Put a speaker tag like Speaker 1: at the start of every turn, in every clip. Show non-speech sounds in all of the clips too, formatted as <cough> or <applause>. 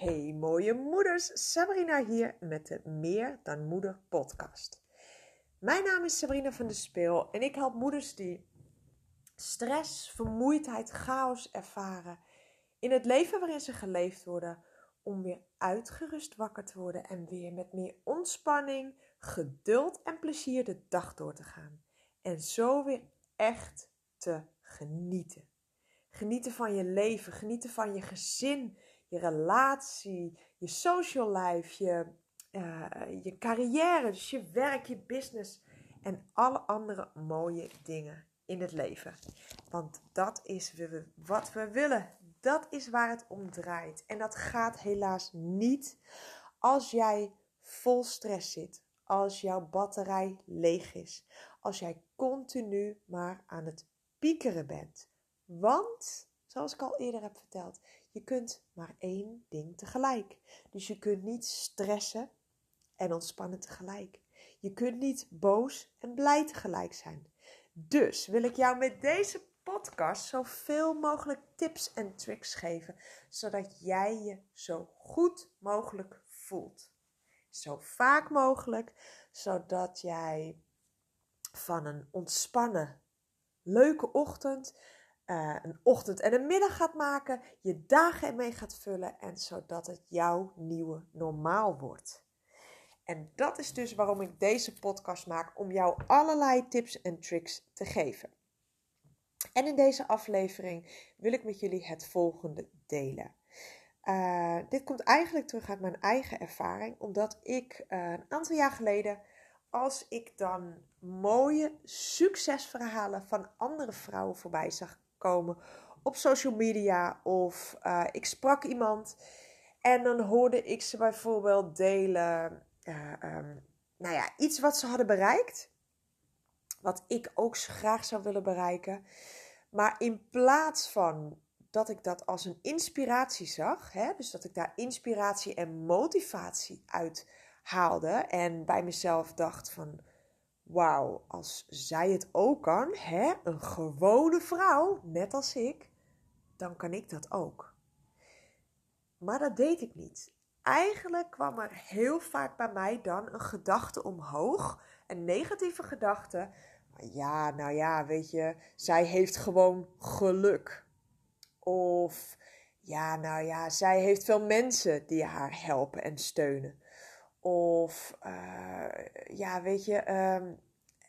Speaker 1: Hey mooie moeders, Sabrina hier met de Meer dan Moeder podcast. Mijn naam is Sabrina van de Speel en ik help moeders die stress, vermoeidheid, chaos ervaren in het leven waarin ze geleefd worden om weer uitgerust wakker te worden en weer met meer ontspanning, geduld en plezier de dag door te gaan. En zo weer echt te genieten. Genieten van je leven, genieten van je gezin, je relatie, je social life, je, uh, je carrière, dus je werk, je business en alle andere mooie dingen in het leven. Want dat is wat we willen. Dat is waar het om draait. En dat gaat helaas niet als jij vol stress zit, als jouw batterij leeg is, als jij continu maar aan het piekeren bent. Want, zoals ik al eerder heb verteld, je kunt maar één ding tegelijk. Dus je kunt niet stressen en ontspannen tegelijk. Je kunt niet boos en blij tegelijk zijn. Dus wil ik jou met deze podcast zoveel mogelijk tips en tricks geven, zodat jij je zo goed mogelijk voelt. Zo vaak mogelijk, zodat jij van een ontspannen, leuke ochtend uh, een ochtend en een middag gaat maken, je dagen ermee gaat vullen en zodat het jouw nieuwe normaal wordt. En dat is dus waarom ik deze podcast maak, om jou allerlei tips en tricks te geven. En in deze aflevering wil ik met jullie het volgende delen. Uh, dit komt eigenlijk terug uit mijn eigen ervaring, omdat ik uh, een aantal jaar geleden, als ik dan mooie succesverhalen van andere vrouwen voorbij zag komen op social media of uh, ik sprak iemand en dan hoorde ik ze bijvoorbeeld delen, uh, nou ja, iets wat ze hadden bereikt, wat ik ook graag zou willen bereiken. Maar in plaats van dat ik dat als een inspiratie zag, hè, dus dat ik daar inspiratie en motivatie uit haalde en bij mezelf dacht van wauw, als zij het ook kan, hè, een gewone vrouw, net als ik, dan kan ik dat ook. Maar dat deed ik niet. Eigenlijk kwam er heel vaak bij mij dan een gedachte omhoog, een negatieve gedachte. Ja, nou ja, weet je, zij heeft gewoon geluk. Of ja, nou ja, zij heeft veel mensen die haar helpen en steunen. Of uh, ja, weet je, um,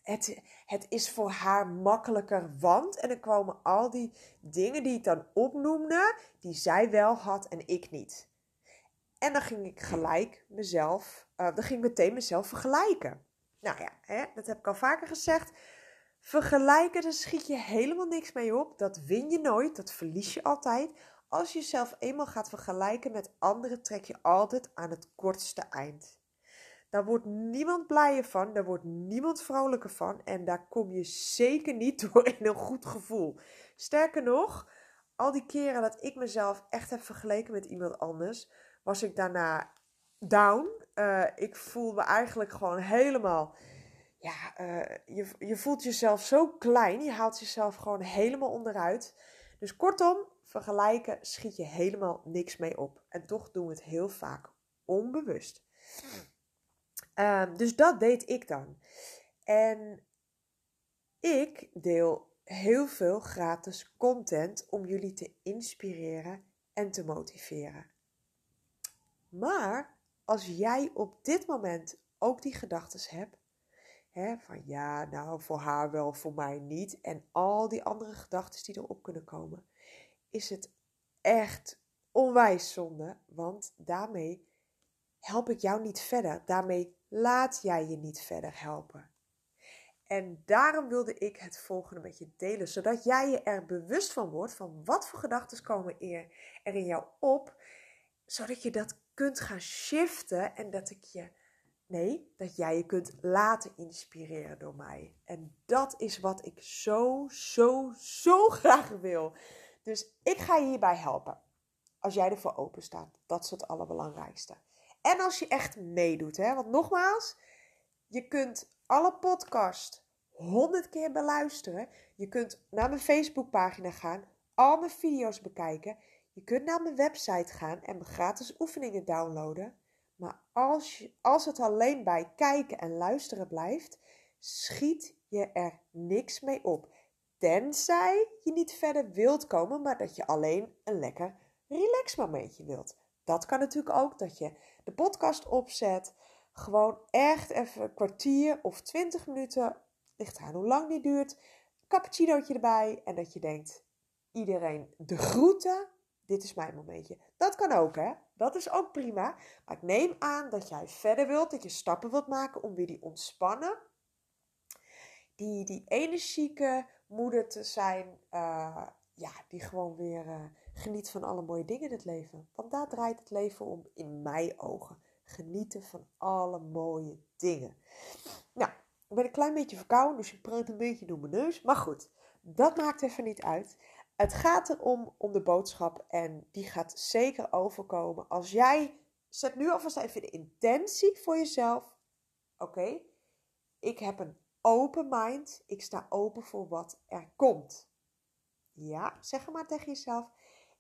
Speaker 1: het, het is voor haar makkelijker, want. En dan komen al die dingen die ik dan opnoemde, die zij wel had en ik niet. En dan ging ik gelijk mezelf, uh, dan ging ik meteen mezelf vergelijken. Nou ja, hè, dat heb ik al vaker gezegd. Vergelijken, daar schiet je helemaal niks mee op. Dat win je nooit, dat verlies je altijd. Als je jezelf eenmaal gaat vergelijken met anderen, trek je altijd aan het kortste eind. Daar wordt niemand blijer van, daar wordt niemand vrolijker van en daar kom je zeker niet <laughs> door in een goed gevoel. Sterker nog, al die keren dat ik mezelf echt heb vergeleken met iemand anders, was ik daarna down. Uh, ik voel me eigenlijk gewoon helemaal. Ja, uh, je, je voelt jezelf zo klein. Je haalt jezelf gewoon helemaal onderuit. Dus kortom, vergelijken schiet je helemaal niks mee op. En toch doen we het heel vaak onbewust. Um, dus dat deed ik dan. En ik deel heel veel gratis content om jullie te inspireren en te motiveren. Maar als jij op dit moment ook die gedachten hebt, hè, van ja, nou voor haar wel, voor mij niet, en al die andere gedachten die erop kunnen komen, is het echt onwijs zonde, want daarmee help ik jou niet verder. Daarmee laat jij je niet verder helpen. En daarom wilde ik het volgende met je delen, zodat jij je er bewust van wordt van wat voor gedachten komen er, in jou op, zodat je dat kunt gaan shiften en dat ik je, nee, dat jij je kunt laten inspireren door mij. En dat is wat ik zo, zo, zo <laughs> graag wil. Dus ik ga je hierbij helpen. Als jij ervoor open staat. Dat is het allerbelangrijkste. En als je echt meedoet. Hè? Want nogmaals, je kunt alle podcast honderd keer beluisteren. Je kunt naar mijn Facebookpagina gaan, al mijn video's bekijken. Je kunt naar mijn website gaan en mijn gratis oefeningen downloaden. Maar als, je, als het alleen bij kijken en luisteren blijft, schiet je er niks mee op. Tenzij je niet verder wilt komen, maar dat je alleen een lekker relax momentje wilt. Dat kan natuurlijk ook dat je de podcast opzet. Gewoon echt even een kwartier of twintig minuten. Ligt aan hoe lang die duurt. Cappuccinootje erbij. En dat je denkt, iedereen de groeten. Dit is mijn momentje. Dat kan ook, hè? Dat is ook prima. Maar ik neem aan dat jij verder wilt, dat je stappen wilt maken om weer die ontspannen, die, die energieke moeder te zijn, uh, ja, die gewoon weer uh, geniet van alle mooie dingen in het leven. Want daar draait het leven om in mijn ogen. Genieten van alle mooie dingen. Nou, ik ben een klein beetje verkouden, dus ik praat een beetje door mijn neus. Maar goed, dat maakt even niet uit. Het gaat erom om de boodschap en die gaat zeker overkomen. Als jij, zet nu alvast even de intentie voor jezelf. Oké, ik heb een open mind. Ik sta open voor wat er komt. Ja, zeg maar tegen jezelf.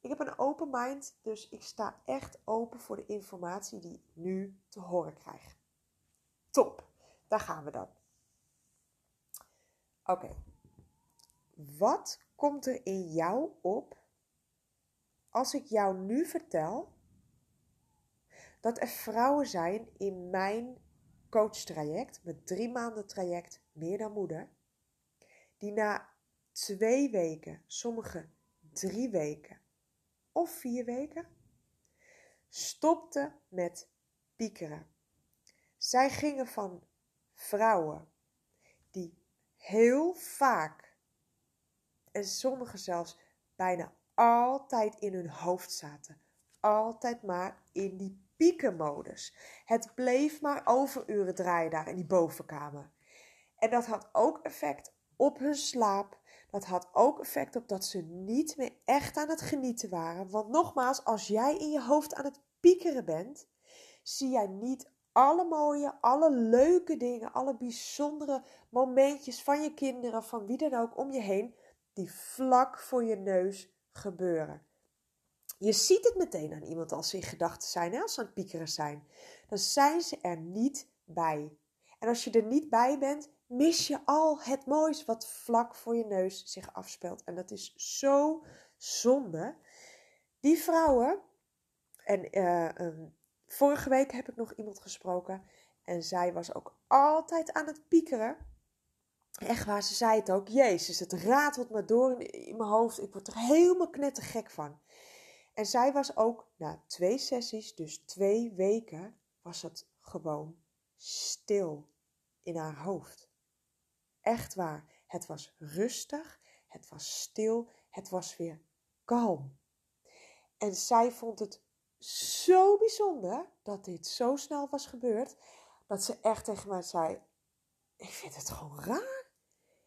Speaker 1: Ik heb een open mind, dus ik sta echt open voor de informatie die ik nu te horen krijg. Top, daar gaan we dan. Oké, wat komt er in jou op als ik jou nu vertel dat er vrouwen zijn in mijn coachtraject, mijn drie maanden traject Meer dan Moeder, die na twee weken, sommige drie weken of vier weken, stopten met piekeren. Zij gingen van vrouwen die heel vaak en sommigen zelfs bijna altijd in hun hoofd zaten. Altijd maar in die piekenmodus. Het bleef maar overuren draaien daar in die bovenkamer. En dat had ook effect op hun slaap. Dat had ook effect op dat ze niet meer echt aan het genieten waren. Want nogmaals, als jij in je hoofd aan het piekeren bent, zie jij niet alle mooie, alle leuke dingen, alle bijzondere momentjes van je kinderen, van wie dan ook om je heen, die vlak voor je neus gebeuren. Je ziet het meteen aan iemand als ze in gedachten zijn, als ze aan het piekeren zijn. Dan zijn ze er niet bij. En als je er niet bij bent, mis je al het moois wat vlak voor je neus zich afspeelt. En dat is zo zonde. Die vrouwen, en uh, vorige week heb ik nog iemand gesproken en zij was ook altijd aan het piekeren. Echt waar, ze zei het ook. Jezus, het ratelt me door in, mijn hoofd. Ik word er helemaal knettergek van. En zij was ook na twee sessies, dus twee weken, was het gewoon stil in haar hoofd. Echt waar. Het was rustig, het was stil, het was weer kalm. En zij vond het zo bijzonder dat dit zo snel was gebeurd, dat ze echt tegen mij zei: Ik vind het gewoon raar.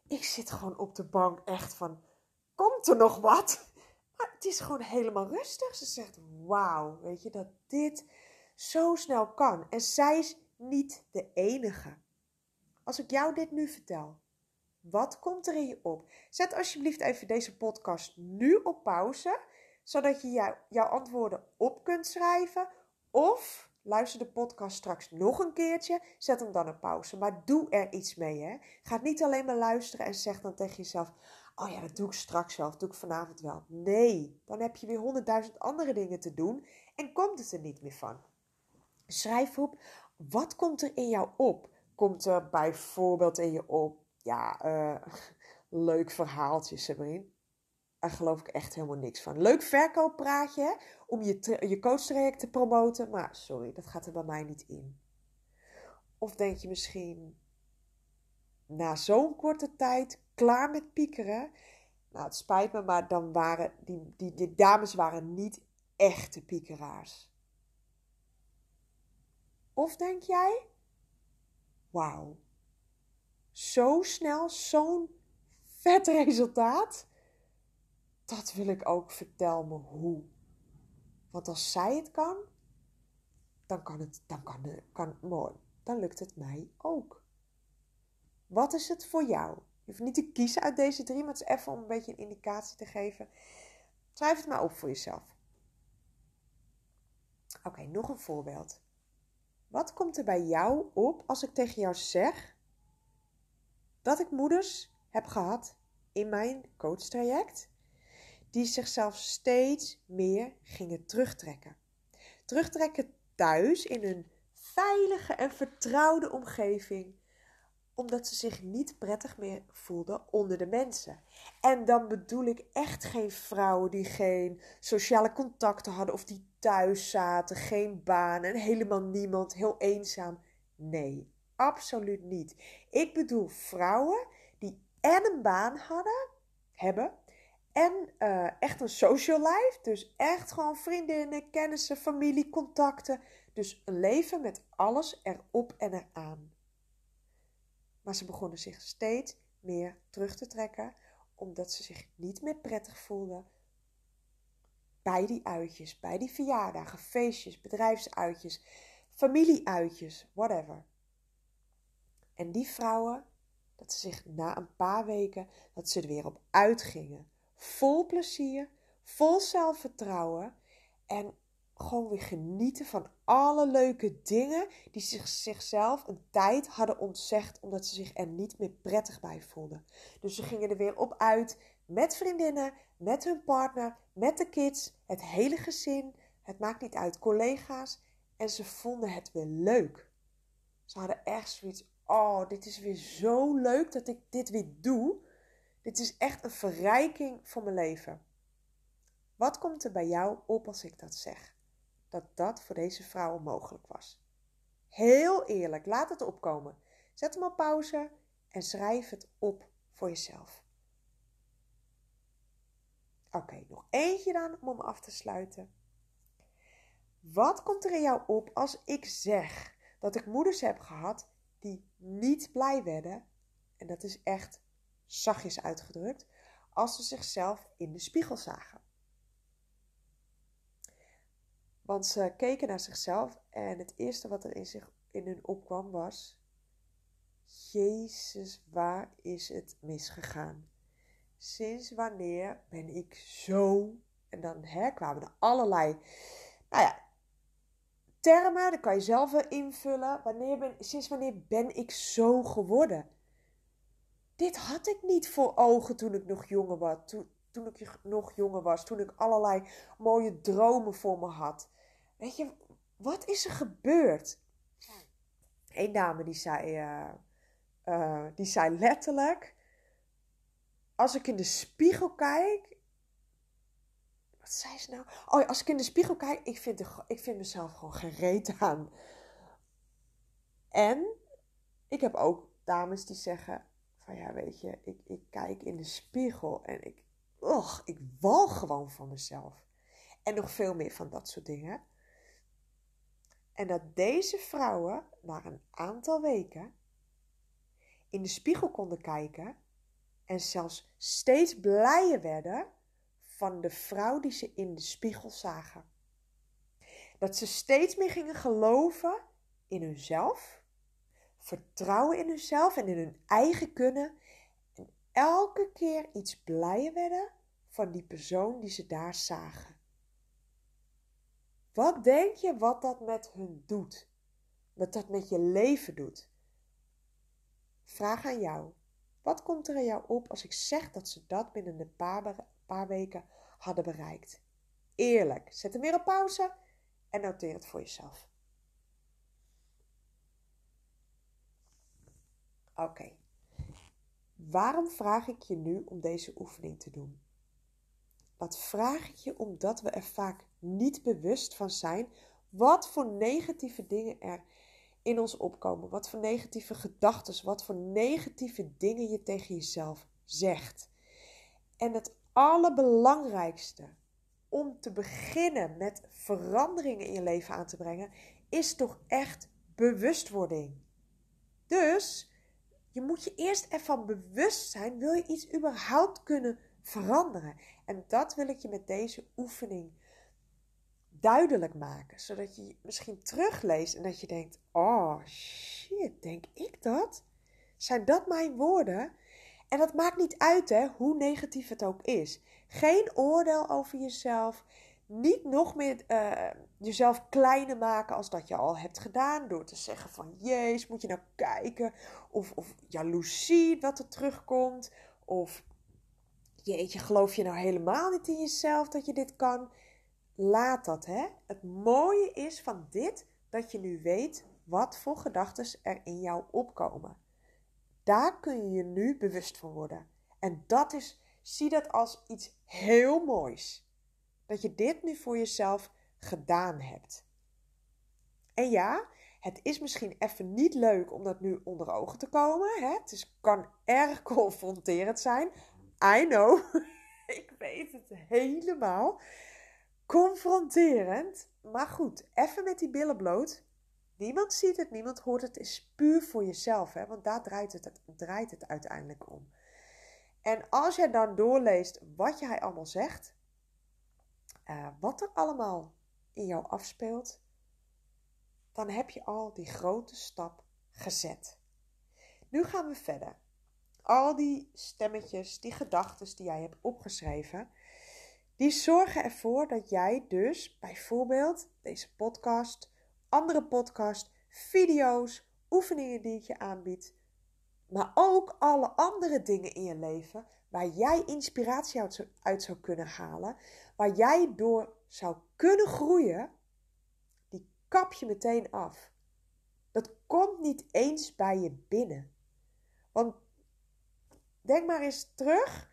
Speaker 1: Ik zit gewoon op de bank echt van: Komt er nog wat? Maar het is gewoon helemaal rustig. Ze zegt: Wauw, weet je dat dit zo snel kan. En zij is niet de enige. Als ik jou dit nu vertel, wat komt er in je op? Zet alsjeblieft even deze podcast nu op pauze, zodat je jou, jouw antwoorden op kunt schrijven. Of luister de podcast straks nog een keertje, zet hem dan op pauze. Maar doe er iets mee. Hè? Ga niet alleen maar luisteren en zeg dan tegen jezelf: Oh ja, dat doe ik straks wel, of doe ik vanavond wel. Nee, dan heb je weer honderdduizend andere dingen te doen en komt het er niet meer van. Schrijf op, wat komt er in jou op? Komt er bijvoorbeeld in je op ja, uh, <laughs> leuk verhaaltje, Sabrine. Daar geloof ik echt helemaal niks van. Leuk verkooppraatje om je, je coachtraject te promoten. Maar sorry, dat gaat er bij mij niet in. Of denk je misschien, na zo'n korte tijd, klaar met piekeren? Nou, het spijt me, maar dan waren die, die, die dames waren niet echte piekeraars. Of denk jij, wauw, zo snel, zo'n vet resultaat. Dat wil ik ook. Vertel me hoe. Want als zij het kan, dan kan het, dan kan, kan mooi. Dan lukt het mij ook. Wat is het voor jou? Je hoeft niet te kiezen uit deze drie, maar het is even om een beetje een indicatie te geven. Schrijf het maar op voor jezelf. Oké, nog een voorbeeld. Wat komt er bij jou op als ik tegen jou zeg dat ik moeders heb gehad in mijn coachtraject die zichzelf steeds meer gingen terugtrekken? Terugtrekken thuis in een veilige en vertrouwde omgeving omdat ze zich niet prettig meer voelden onder de mensen. En dan bedoel ik echt geen vrouwen die geen sociale contacten hadden of die thuis zaten, geen baan en helemaal niemand, heel eenzaam. Nee, absoluut niet. Ik bedoel vrouwen die en een baan hadden, hebben en uh, echt een social life, dus echt gewoon vriendinnen, kennissen, familie, contacten. Dus een leven met alles erop en eraan. Maar ze begonnen zich steeds meer terug te trekken, omdat ze zich niet meer prettig voelden bij die uitjes, bij die verjaardagen, feestjes, bedrijfsuitjes, familieuitjes, whatever. En die vrouwen, dat ze zich na een paar weken, dat ze er weer op uitgingen. Vol plezier, vol zelfvertrouwen en gewoon weer genieten van alle leuke dingen die zich, zichzelf een tijd hadden ontzegd omdat ze zich er niet meer prettig bij voelden. Dus ze gingen er weer op uit met vriendinnen, met hun partner, met de kids, het hele gezin. Het maakt niet uit, collega's. En ze vonden het weer leuk. Ze hadden echt zoiets. Oh, dit is weer zo leuk dat ik dit weer doe. Dit is echt een verrijking voor mijn leven. Wat komt er bij jou op als ik dat zeg? dat dat voor deze vrouwen mogelijk was. Heel eerlijk, laat het opkomen. Zet hem op pauze en schrijf het op voor jezelf. Oké, nog eentje dan om hem af te sluiten. Wat komt er in jou op als ik zeg dat ik moeders heb gehad die niet blij werden, en dat is echt zachtjes uitgedrukt, als ze zichzelf in de spiegel zagen? Want ze keken naar zichzelf en het eerste wat er in, zich, in hun opkwam was: Jezus, waar is het misgegaan? Sinds wanneer ben ik zo? En dan hè, kwamen er allerlei nou ja, termen, dat kan je zelf invullen. Wanneer ben, sinds wanneer ben ik zo geworden? Dit had ik niet voor ogen toen ik nog jonger was. Toen, toen ik nog jonger was, toen ik allerlei mooie dromen voor me had. Weet je, wat is er gebeurd? Een dame die zei, uh, uh, die zei letterlijk: Als ik in de spiegel kijk. Wat zei ze nou? Oh, als ik in de spiegel kijk, ik vind, ik vind mezelf gewoon gereed aan. En ik heb ook dames die zeggen: Van ja, weet je, ik, ik kijk in de spiegel en ik, ugh, ik wal gewoon van mezelf. En nog veel meer van dat soort dingen. En dat deze vrouwen na een aantal weken in de spiegel konden kijken en zelfs steeds blijer werden van de vrouw die ze in de spiegel zagen. Dat ze steeds meer gingen geloven in hunzelf, vertrouwen in hunzelf en in hun eigen kunnen en elke keer iets blijer werden van die persoon die ze daar zagen. Wat denk je wat dat met hun doet? Wat dat met je leven doet? Vraag aan jou. Wat komt er aan jou op als ik zeg dat ze dat binnen een paar, paar weken hadden bereikt? Eerlijk. Zet hem weer op pauze en noteer het voor jezelf. Oké. Waarom vraag ik je nu om deze oefening te doen? Dat vraag ik je omdat we er vaak niet bewust van zijn wat voor negatieve dingen er in ons opkomen. Wat voor negatieve gedachten, wat voor negatieve dingen je tegen jezelf zegt. En het allerbelangrijkste om te beginnen met veranderingen in je leven aan te brengen, is toch echt bewustwording. Dus je moet je eerst ervan bewust zijn, wil je iets überhaupt kunnen veranderen. En dat wil ik je met deze oefening duidelijk maken. Zodat je misschien terugleest en dat je denkt: oh shit, denk ik dat? Zijn dat mijn woorden? En dat maakt niet uit hè, hoe negatief het ook is. Geen oordeel over jezelf. niet nog meer uh, jezelf kleiner maken als dat je al hebt gedaan. Door te zeggen van, jezus, moet je nou kijken. Of, of jaloezie wat er terugkomt. Of, jeetje, geloof je nou helemaal niet in jezelf dat je dit kan? Laat dat, hè. Het mooie is van dit, dat je nu weet wat voor gedachten er in jou opkomen. Daar kun je je nu bewust van worden. En dat is, zie dat als iets heel moois. Dat je dit nu voor jezelf gedaan hebt. En ja, het is misschien even niet leuk om dat nu onder ogen te komen. Hè? Het is, kan erg <laughs> confronterend zijn. I know. <laughs> Ik weet het helemaal. Confronterend. Maar goed, even met die billen bloot. Niemand ziet het, niemand hoort het. Is puur voor jezelf, hè? want daar draait het, draait het uiteindelijk om. En als jij dan doorleest wat jij allemaal zegt, uh, wat er allemaal in jou afspeelt, dan heb je al die grote stap gezet. Nu gaan we verder. Al die stemmetjes, die gedachten die jij hebt opgeschreven, die zorgen ervoor dat jij dus bijvoorbeeld deze podcast andere podcasts, video's, oefeningen die ik je aanbied. Maar ook alle andere dingen in je leven waar jij inspiratie uit zou kunnen halen, waar jij door zou kunnen groeien, die kap je meteen af. Dat komt niet eens bij je binnen. Want denk maar eens terug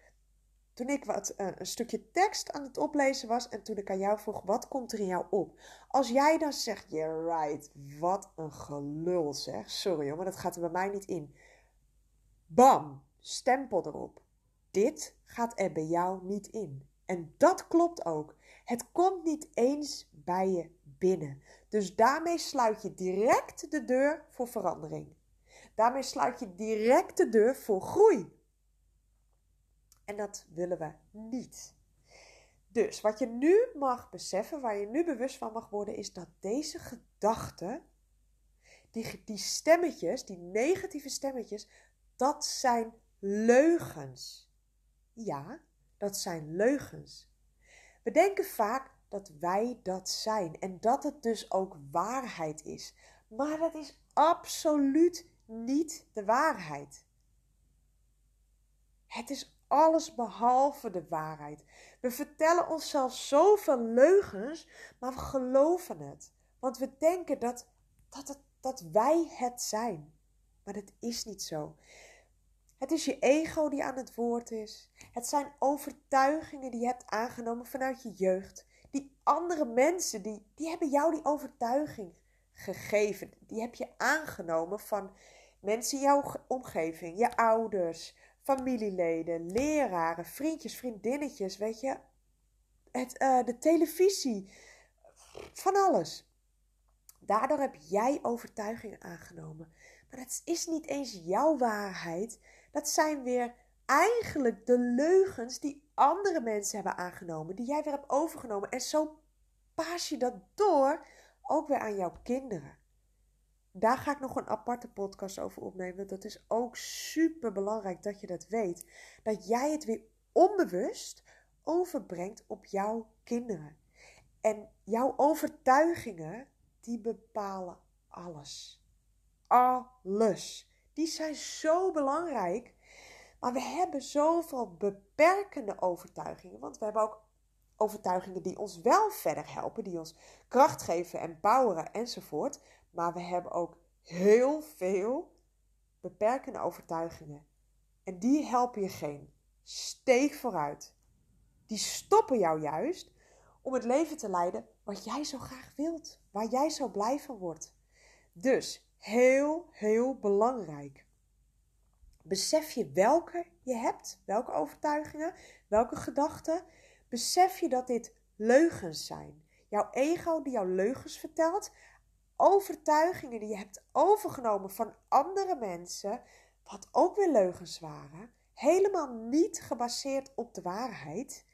Speaker 1: toen ik wat, eh, een stukje tekst aan het oplezen was en toen ik aan jou vroeg, wat komt er in jou op? Als jij dan zegt, yeah right, wat een gelul zeg. Sorry hoor, maar dat gaat er bij mij niet in. Bam, stempel erop. Dit gaat er bij jou niet in. En dat klopt ook. Het komt niet eens bij je binnen. Dus daarmee sluit je direct de deur voor verandering. Daarmee sluit je direct de deur voor groei. En dat willen we niet. Dus wat je nu mag beseffen, waar je nu bewust van mag worden, is dat deze gedachten, die, die stemmetjes, die negatieve stemmetjes, dat zijn leugens. Ja, dat zijn leugens. We denken vaak dat wij dat zijn en dat het dus ook waarheid is. Maar dat is absoluut niet de waarheid. Het is alles behalve de waarheid. We vertellen onszelf zoveel leugens, maar we geloven het. Want we denken dat, dat, het, dat wij het zijn. Maar dat is niet zo. Het is je ego die aan het woord is. Het zijn overtuigingen die je hebt aangenomen vanuit je jeugd. Die andere mensen, die, die hebben jou die overtuiging gegeven. Die heb je aangenomen van mensen in jouw omgeving, je ouders, familieleden, leraren, vriendjes, vriendinnetjes, weet je. Het, uh, de televisie, van alles. Daardoor heb jij overtuigingen aangenomen. Maar dat is niet eens jouw waarheid. Dat zijn weer eigenlijk de leugens die andere mensen hebben aangenomen, die jij weer hebt overgenomen. En zo paas je dat door ook weer aan jouw kinderen. Daar ga ik nog een aparte podcast over opnemen. Dat is ook super belangrijk dat je dat weet. Dat jij het weer onbewust overbrengt op jouw kinderen. En jouw overtuigingen, die bepalen alles. Alles. Die zijn zo belangrijk. Maar we hebben zoveel beperkende overtuigingen. Want we hebben ook overtuigingen die ons wel verder helpen, die ons kracht geven, empoweren enzovoort. Maar we hebben ook heel veel beperkende overtuigingen. En die helpen je geen steek vooruit. Die stoppen jou juist om het leven te leiden wat jij zo graag wilt, waar jij zo blij van wordt. Dus heel, heel belangrijk. Besef je welke je hebt, welke overtuigingen, welke gedachten. Besef je dat dit leugens zijn. Jouw ego die jou leugens vertelt, overtuigingen die je hebt overgenomen van andere mensen, wat ook weer leugens waren, helemaal niet gebaseerd op de waarheid.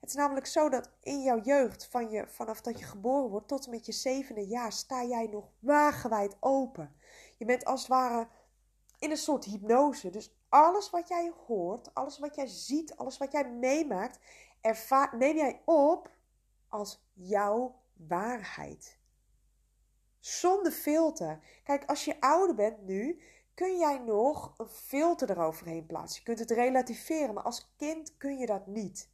Speaker 1: Het is namelijk zo dat in jouw jeugd, van je, vanaf dat je geboren wordt tot en met je zevende jaar, sta jij nog wagenwijd open. Je bent als het ware in een soort hypnose. Dus alles wat jij hoort, alles wat jij ziet, alles wat jij meemaakt, neem jij op als jouw waarheid. Zonder filter. Kijk, als je ouder bent nu, kun jij nog een filter eroverheen plaatsen. Je kunt het relativeren, maar als kind kun je dat niet.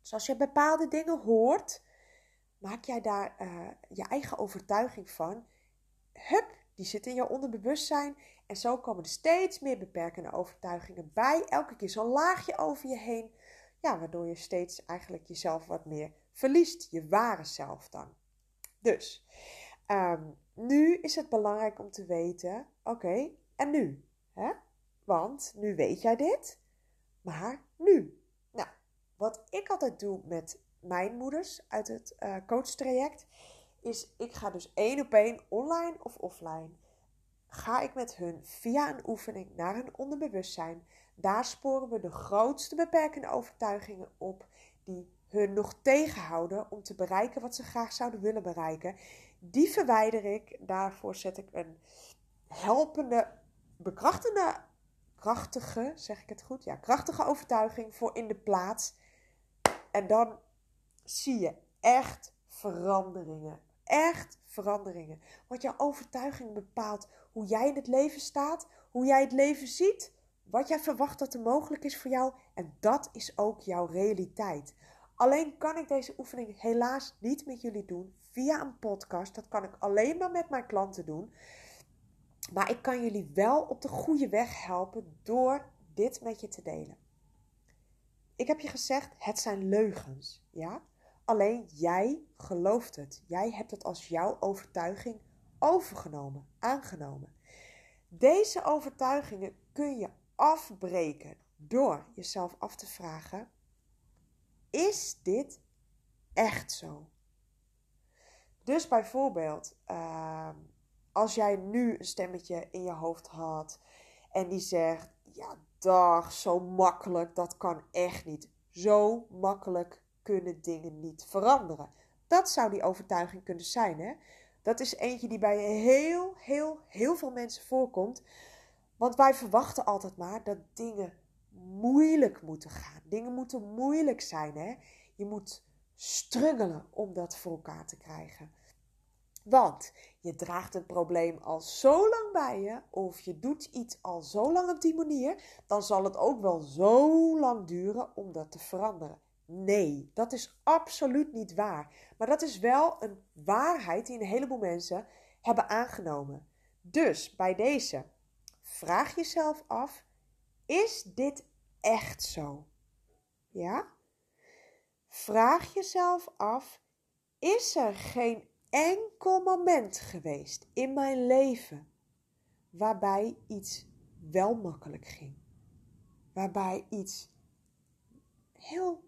Speaker 1: Dus als je bepaalde dingen hoort, maak jij daar uh, je eigen overtuiging van. Hup, die zit in je onderbewustzijn. En zo komen er steeds meer beperkende overtuigingen bij. Elke keer zo'n laagje over je heen. Ja, waardoor je steeds eigenlijk jezelf wat meer verliest. Je ware zelf dan. Dus, um, nu is het belangrijk om te weten: oké, en nu? Hè? Want nu weet jij dit, maar nu. Nou, wat ik altijd doe met mijn moeders uit het uh, coachtraject, is ik ga dus één op één online of offline. Ga ik met hun via een oefening naar hun onderbewustzijn. Daar sporen we de grootste beperkende overtuigingen op die hun nog tegenhouden om te bereiken wat ze graag zouden willen bereiken. Die verwijder ik. Daarvoor zet ik een helpende, bekrachtende, krachtige, zeg ik het goed? Ja, krachtige overtuiging voor in de plaats. En dan zie je echt veranderingen. Echt veranderingen. Want jouw overtuiging bepaalt hoe jij in het leven staat, hoe jij het leven ziet, wat jij verwacht dat er mogelijk is voor jou. En dat is ook jouw realiteit. Alleen kan ik deze oefening helaas niet met jullie doen via een podcast. Dat kan ik alleen maar met mijn klanten doen. Maar ik kan jullie wel op de goede weg helpen door dit met je te delen. Ik heb je gezegd, het zijn leugens, ja? Alleen jij gelooft het. Jij hebt het als jouw overtuiging overgenomen, aangenomen. Deze overtuigingen kun je afbreken door jezelf af te vragen: is dit echt zo? Dus bijvoorbeeld, ehm, als jij nu een stemmetje in je hoofd had en die zegt: Ja, dag, zo makkelijk, dat kan echt niet. Zo makkelijk kunnen dingen niet veranderen. Dat zou die overtuiging kunnen zijn. Hè? Dat is eentje die bij heel, heel, heel veel mensen voorkomt. Want wij verwachten altijd maar dat dingen moeilijk moeten gaan. Dingen moeten moeilijk zijn. Hè? Je moet struggelen om dat voor elkaar te krijgen. Want je draagt het probleem al zo lang bij je, of je doet iets al zo lang op die manier, dan zal het ook wel zo lang duren om dat te veranderen. Nee, dat is absoluut niet waar. Maar dat is wel een waarheid die een heleboel mensen hebben aangenomen. Dus bij deze, vraag jezelf af: is dit echt zo? Ja? Vraag jezelf af: is er geen enkel moment geweest in mijn leven waarbij iets wel makkelijk ging? Waarbij iets heel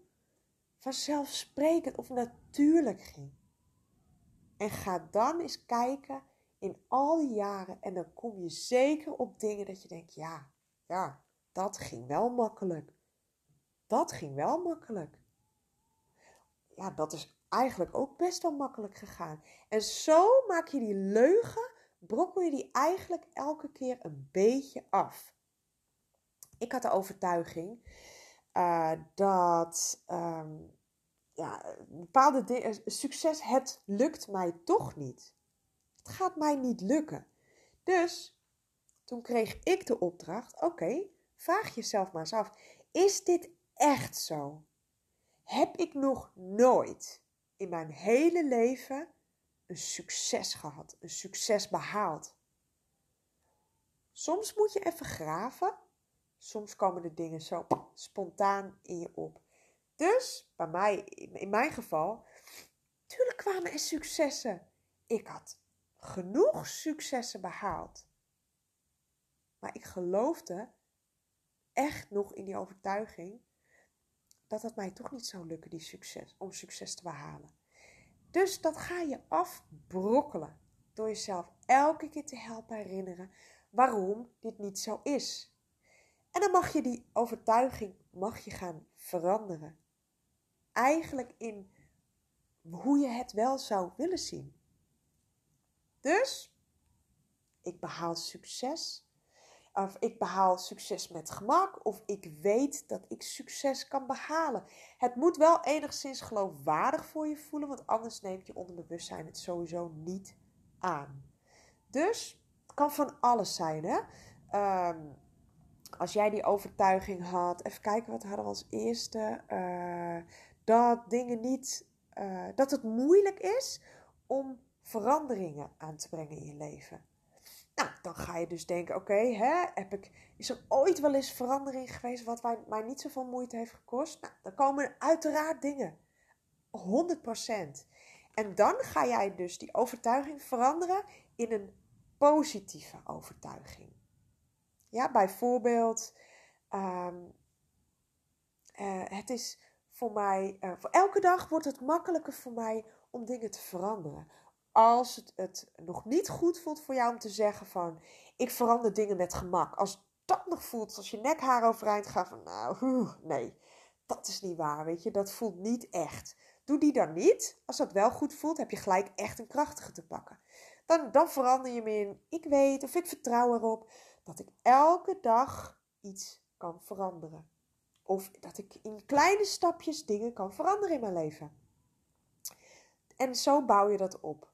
Speaker 1: vanzelfsprekend of natuurlijk ging. En ga dan eens kijken in al die jaren en dan kom je zeker op dingen dat je denkt, ja, ja, dat ging wel makkelijk. Dat ging wel makkelijk. Ja, dat is eigenlijk ook best wel makkelijk gegaan. En zo maak je die leugen, brokkel je die eigenlijk elke keer een beetje af. Ik had de overtuiging uh, dat um, ja, bepaalde dingen, succes, het lukt mij toch niet. Het gaat mij niet lukken. Dus toen kreeg ik de opdracht: oké, vraag jezelf maar eens af: is dit echt zo? Heb ik nog nooit in mijn hele leven een succes gehad, een succes behaald? Soms moet je even graven Soms komen de dingen zo spontaan in je op. Dus bij mij, in mijn geval, natuurlijk kwamen er successen. Ik had genoeg successen behaald. Maar ik geloofde echt nog in die overtuiging dat het mij toch niet zou lukken die succes, om succes te behalen. Dus dat ga je afbrokkelen door jezelf elke keer te helpen herinneren waarom dit niet zo is. En dan mag je die overtuiging mag je gaan veranderen. Eigenlijk in hoe je het wel zou willen zien. Dus, ik behaal succes. Of ik behaal succes met gemak. Of ik weet dat ik succes kan behalen. Het moet wel enigszins geloofwaardig voor je voelen. Want anders neemt je onderbewustzijn het sowieso niet aan. Dus het kan van alles zijn. Hè? Ehm, als jij die overtuiging had. Even kijken wat hadden we als eerste. Uh, dat dingen niet. Uh, dat het moeilijk is om veranderingen aan te brengen in je leven. Nou, dan ga je dus denken: oké, heb ik, is er ooit wel eens verandering geweest wat mij, mij niet zoveel moeite heeft gekost? Nou, dan komen er uiteraard dingen. 100%. En dan ga jij dus die overtuiging veranderen in een positieve overtuiging. Ja, bijvoorbeeld, um, uh, het is voor mij, uh, voor elke dag wordt het makkelijker voor mij om dingen te veranderen als het, het nog niet goed voelt voor jou om te zeggen van ik verander dingen met gemak. Als dat nog voelt, als je nekhaar overeind gaat van nou, nee, dat is niet waar, weet je. Dat voelt niet echt. Doe die dan niet. Als dat wel goed voelt, heb je gelijk echt een krachtige te pakken. Dan, dan verander je me in ik weet of ik vertrouw erop dat ik elke dag iets kan veranderen. Of dat ik in kleine stapjes dingen kan veranderen in mijn leven. En zo bouw je dat op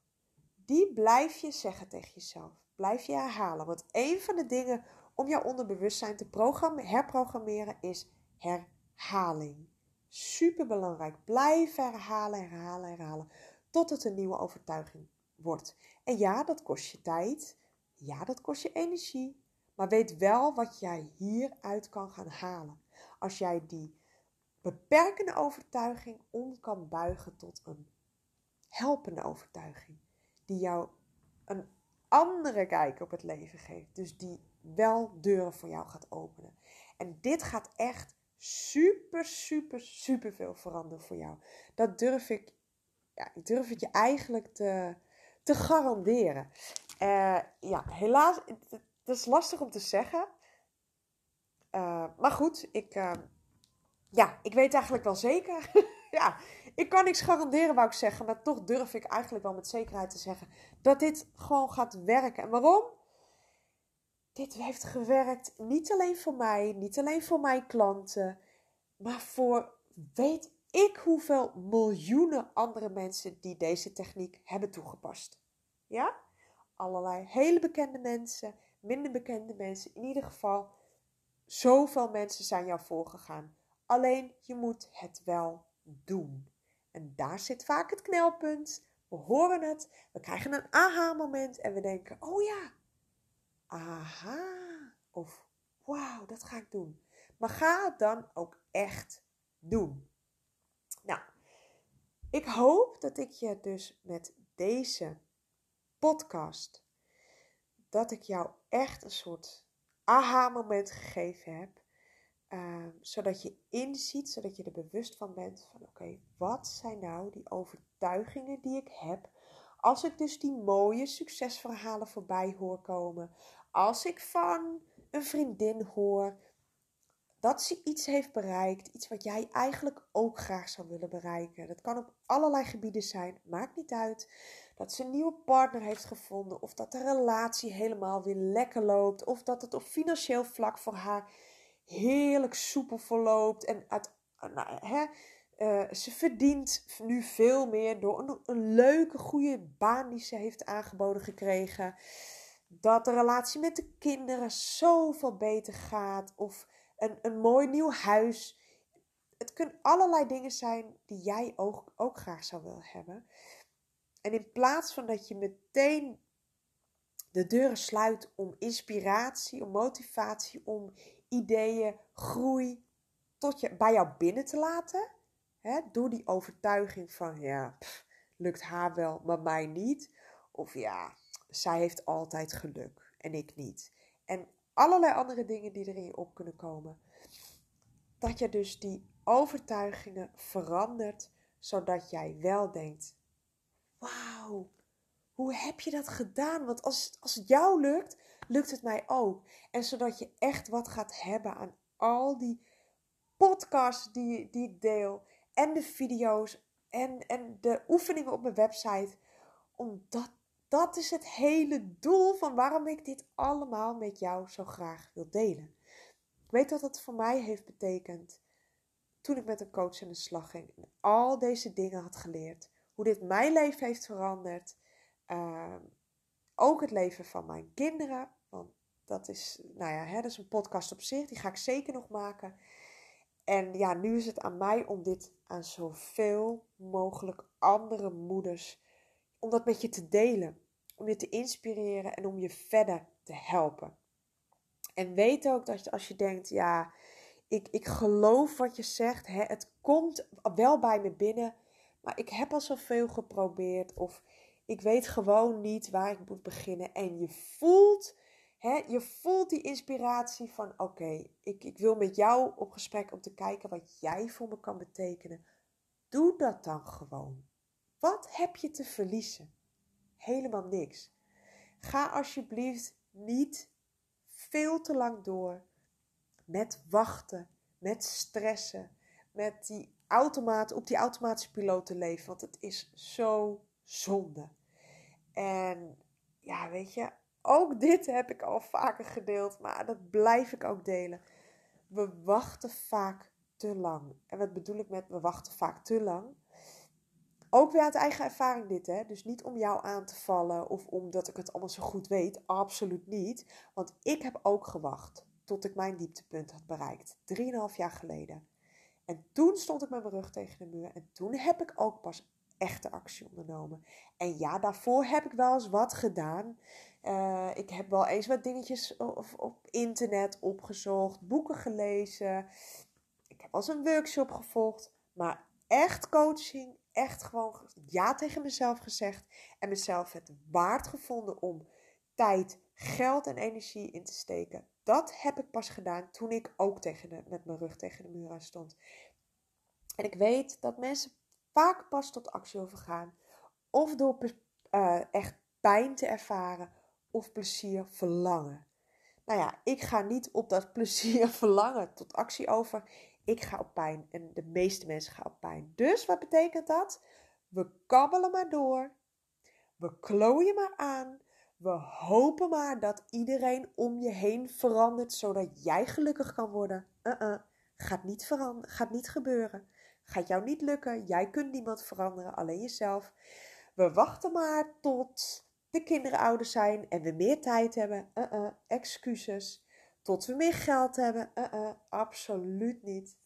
Speaker 1: die blijf je zeggen tegen jezelf. Blijf je herhalen. Want een van de dingen om jouw onderbewustzijn te herprogrammeren is herhaling. Super belangrijk. Blijf herhalen, herhalen, herhalen. Tot het een nieuwe overtuiging wordt. En ja, dat kost je tijd. Ja, dat kost je energie. Maar weet wel wat jij hieruit kan gaan halen. Als jij die beperkende overtuiging om kan buigen tot een helpende overtuiging die jou een andere kijk op het leven geeft. Dus die wel deuren voor jou gaat openen. En dit gaat echt super, super, super veel veranderen voor jou. Dat durf ik, ja, ik durf het je eigenlijk te, te garanderen. Uh, ja, helaas, het, is lastig om te zeggen. Uh, maar goed, ik, uh, ja, ik weet eigenlijk wel zeker. <laughs> ja, ik kan niks garanderen, wou ik zeggen. Maar toch durf ik eigenlijk wel met zekerheid te zeggen dat dit gewoon gaat werken. En waarom? Dit heeft gewerkt niet alleen voor mij, niet alleen voor mijn klanten, maar voor weet ik hoeveel miljoenen andere mensen die deze techniek hebben toegepast. Ja? Allerlei hele bekende mensen, minder bekende mensen. In ieder geval, zoveel mensen zijn jou voorgegaan. Alleen je moet het wel doen. En daar zit vaak het knelpunt. We horen het, we krijgen een aha-moment en we denken: oh ja, aha. Of wauw, dat ga ik doen. Maar ga het dan ook echt doen. Nou, ik hoop dat ik je dus met deze podcast, dat ik jou echt een soort aha-moment gegeven heb. Ehm, zodat je inziet, zodat je er bewust van bent van oké, wat zijn nou die overtuigingen die ik heb als ik dus die mooie succesverhalen voorbij hoor komen. Als ik van een vriendin hoor dat ze iets heeft bereikt, iets wat jij eigenlijk ook graag zou willen bereiken. Dat kan op allerlei gebieden zijn, maakt niet uit. Dat ze een nieuwe partner heeft gevonden, of dat de relatie helemaal weer lekker loopt, of dat het op financieel vlak voor haar heerlijk soepel verloopt. En uit, nou, hè, uh, ze verdient nu veel meer door een, een, leuke, goede baan die ze heeft aangeboden gekregen. Dat de relatie met de kinderen zoveel beter gaat. Of een, een mooi nieuw huis. Het kunnen allerlei dingen zijn die jij ook, ook graag zou willen hebben. En in plaats van dat je meteen de deuren sluit om inspiratie, om motivatie, om ideeën, groei tot je, bij jou binnen te laten. Hè, door die overtuiging van ja, lukt haar wel, maar mij niet. Of ja, zij heeft altijd geluk en ik niet. En allerlei andere dingen die er in je op kunnen komen. Dat je dus die overtuigingen verandert, zodat jij wel denkt: wauw, hoe heb je dat gedaan? Want als, als het jou lukt, lukt het mij ook. En zodat je echt wat gaat hebben aan al die podcasts die, die ik deel. En de video's en, en de oefeningen op mijn website. Omdat dat is het hele doel van waarom ik dit allemaal met jou zo graag wil delen. Ik weet dat het voor mij heeft betekend toen ik met een coach aan de slag ging en al deze dingen had geleerd. Hoe dit mijn leven heeft veranderd. Ehm, ook het leven van mijn kinderen. Want dat is, nou ja, hè, dat is een podcast op zich. Die ga ik zeker nog maken. En ja, nu is het aan mij om dit aan zoveel mogelijk andere moeders, om dat met je te delen. Om je te inspireren en om je verder te helpen. En weet ook dat als je denkt, ja, ik, ik geloof wat je zegt, hè, het komt wel bij me binnen, maar ik heb al zoveel geprobeerd of ik weet gewoon niet waar ik moet beginnen. En je voelt, je voelt die inspiratie van oké, ik, ik wil met jou op gesprek om te kijken wat jij voor me kan betekenen. Doe dat dan gewoon. Wat heb je te verliezen? Helemaal niks. Ga alsjeblieft niet veel te lang door met wachten, met stressen, met die automaat, op die automatische piloot te leven. Want het is zo zonde. En ja, weet je, ook dit heb ik al vaker gedeeld, maar dat blijf ik ook delen. We wachten vaak te lang. En wat bedoel ik met we wachten vaak te lang? Ook weer uit eigen ervaring dit, hè. Dus niet om jou aan te vallen of omdat ik het allemaal zo goed weet. Absoluut niet. Want ik heb ook gewacht tot ik mijn dieptepunt had bereikt. Drieënhalf jaar geleden. En toen stond ik met mijn rug tegen de muur. En toen heb ik ook pas echte actie ondernomen. En ja, daarvoor heb ik wel eens wat gedaan. Uh, ik heb wel eens wat dingetjes op, op, internet opgezocht, boeken gelezen. Ik heb als een workshop gevolgd. Maar echt coaching, echt gewoon ja tegen mezelf gezegd. En mezelf het waard gevonden om tijd, geld en energie in te steken. Dat heb ik pas gedaan toen ik ook tegen de, met mijn rug tegen de muur aan stond. En ik weet dat mensen vaak pas tot actie overgaan. Of door uh, echt pijn te ervaren of plezier verlangen. Nou ja, ik ga niet op dat <laughs> plezier verlangen tot actie over. Ik ga op pijn en de meeste mensen gaan op pijn. Dus wat betekent dat? We kabbelen maar door. We klooien maar aan. We hopen maar dat iedereen om je heen verandert zodat jij gelukkig kan worden. Uh-uh. Gaat niet gaat niet gebeuren. Gaat jou niet lukken. Jij kunt niemand veranderen, alleen jezelf. We wachten maar tot de kinderen ouder zijn en we meer tijd hebben. Uh -uh, excuses. Tot we meer geld hebben. Uh -uh, absoluut niet.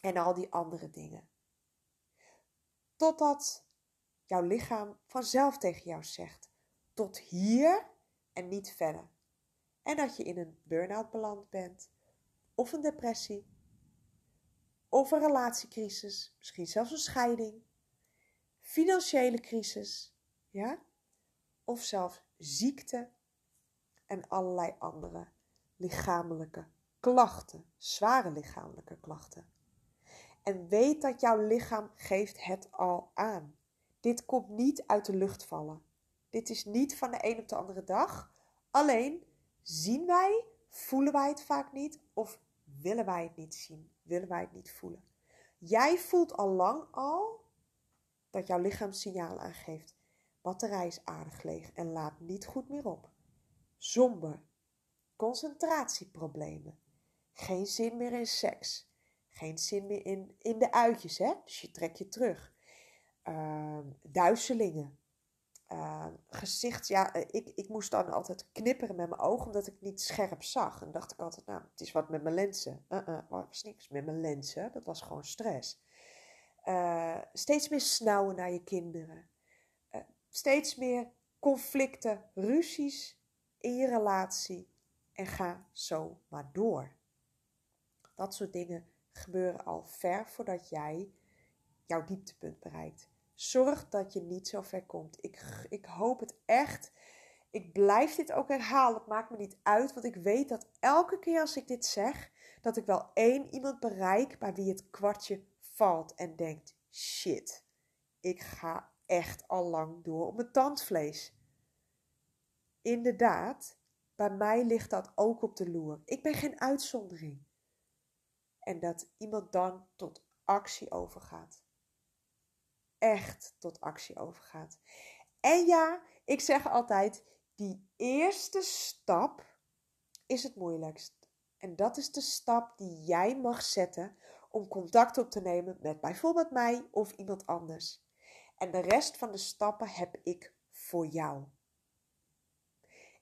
Speaker 1: En al die andere dingen. Totdat jouw lichaam vanzelf tegen jou zegt: tot hier en niet verder. En dat je in een burn-out beland bent, of een depressie, of een relatiecrisis, misschien zelfs een scheiding, financiële crisis, ja? Of zelfs ziekte en allerlei andere lichamelijke klachten, zware lichamelijke klachten. En weet dat jouw lichaam geeft het al aan. Dit komt niet uit de lucht vallen. Dit is niet van de een op de andere dag. Alleen zien wij, voelen wij het vaak niet of willen wij het niet zien, willen wij het niet voelen. Jij voelt al lang al dat jouw lichaam signaal aangeeft. Batterij is aardig leeg en laat niet goed meer op. Somber, concentratieproblemen, geen zin meer in seks, geen zin meer in, in de uitjes, hè? dus je trekt je terug. Uh, duizelingen, uh, gezicht, ja, eh, ik, ik moest dan altijd knipperen met mijn ogen omdat ik niet scherp zag. En dacht ik altijd, nou, het is wat met mijn lenzen. Uh -uh, was niks met mijn lenzen, dat was gewoon stress. Uh, steeds meer snauwen naar je kinderen. steeds meer conflicten, ruzies in je relatie. En ga zo maar door. Dat soort dingen gebeuren al ver voordat jij jouw dieptepunt bereikt. Zorg dat je niet zo ver komt. Ik, ik hoop het echt. Ik blijf dit ook herhalen. Het maakt me niet uit. Want ik weet dat elke keer als ik dit zeg, dat ik wel één iemand bereik bij wie het kwartje valt en denkt: shit, ik ga echt al lang door op mijn tandvlees. Inderdaad, bij mij ligt dat ook op de loer. Ik ben geen uitzondering. En dat iemand dan tot actie overgaat echt tot actie overgaat. En ja, ik zeg altijd, die eerste stap is het moeilijkst. En dat is de stap die jij mag zetten om contact op te nemen met bijvoorbeeld mij of iemand anders. En de rest van de stappen heb ik voor jou.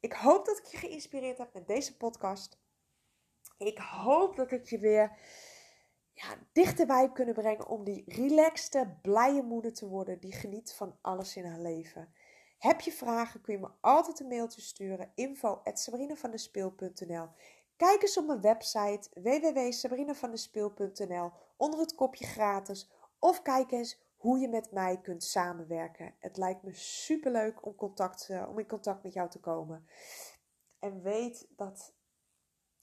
Speaker 1: Ik hoop dat ik je geïnspireerd heb met deze podcast. Ik hoop dat ik je weer ja, dichterbij kunnen brengen om die relaxte, blije moeder te worden die geniet van alles in haar leven. Heb je vragen, kun je me altijd een mailtje sturen. info Kijk eens op mijn website www.sabrinavandespeel.nl onder het kopje gratis. Of kijk eens hoe je met mij kunt samenwerken. Het lijkt me superleuk om, contact, uh, om in contact met jou te komen. En weet dat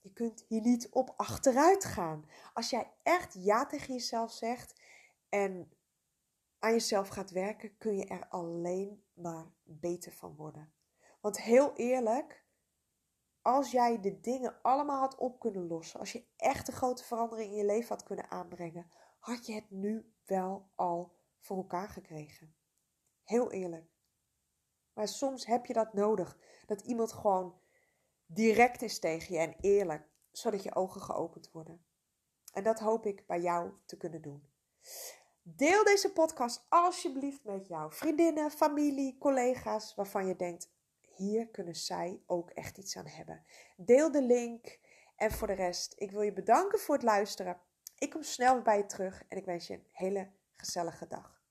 Speaker 1: je kunt hier niet op achteruit gaan. Als jij echt ja tegen jezelf zegt en aan jezelf gaat werken, kun je er alleen maar beter van worden. Want heel eerlijk, als jij de dingen allemaal had op kunnen lossen, als je echt een grote verandering in je leven had kunnen aanbrengen, had je het nu wel al voor elkaar gekregen. Heel eerlijk. Maar soms heb je dat nodig. Dat iemand gewoon direct is tegen je en eerlijk, zodat je ogen geopend worden. En dat hoop ik bij jou te kunnen doen. Deel deze podcast alsjeblieft met jouw vriendinnen, familie, collega's waarvan je denkt: hier kunnen zij ook echt iets aan hebben. Deel de link. En voor de rest, ik wil je bedanken voor het luisteren. Ik kom snel bij je terug en ik wens je een hele gezellige dag.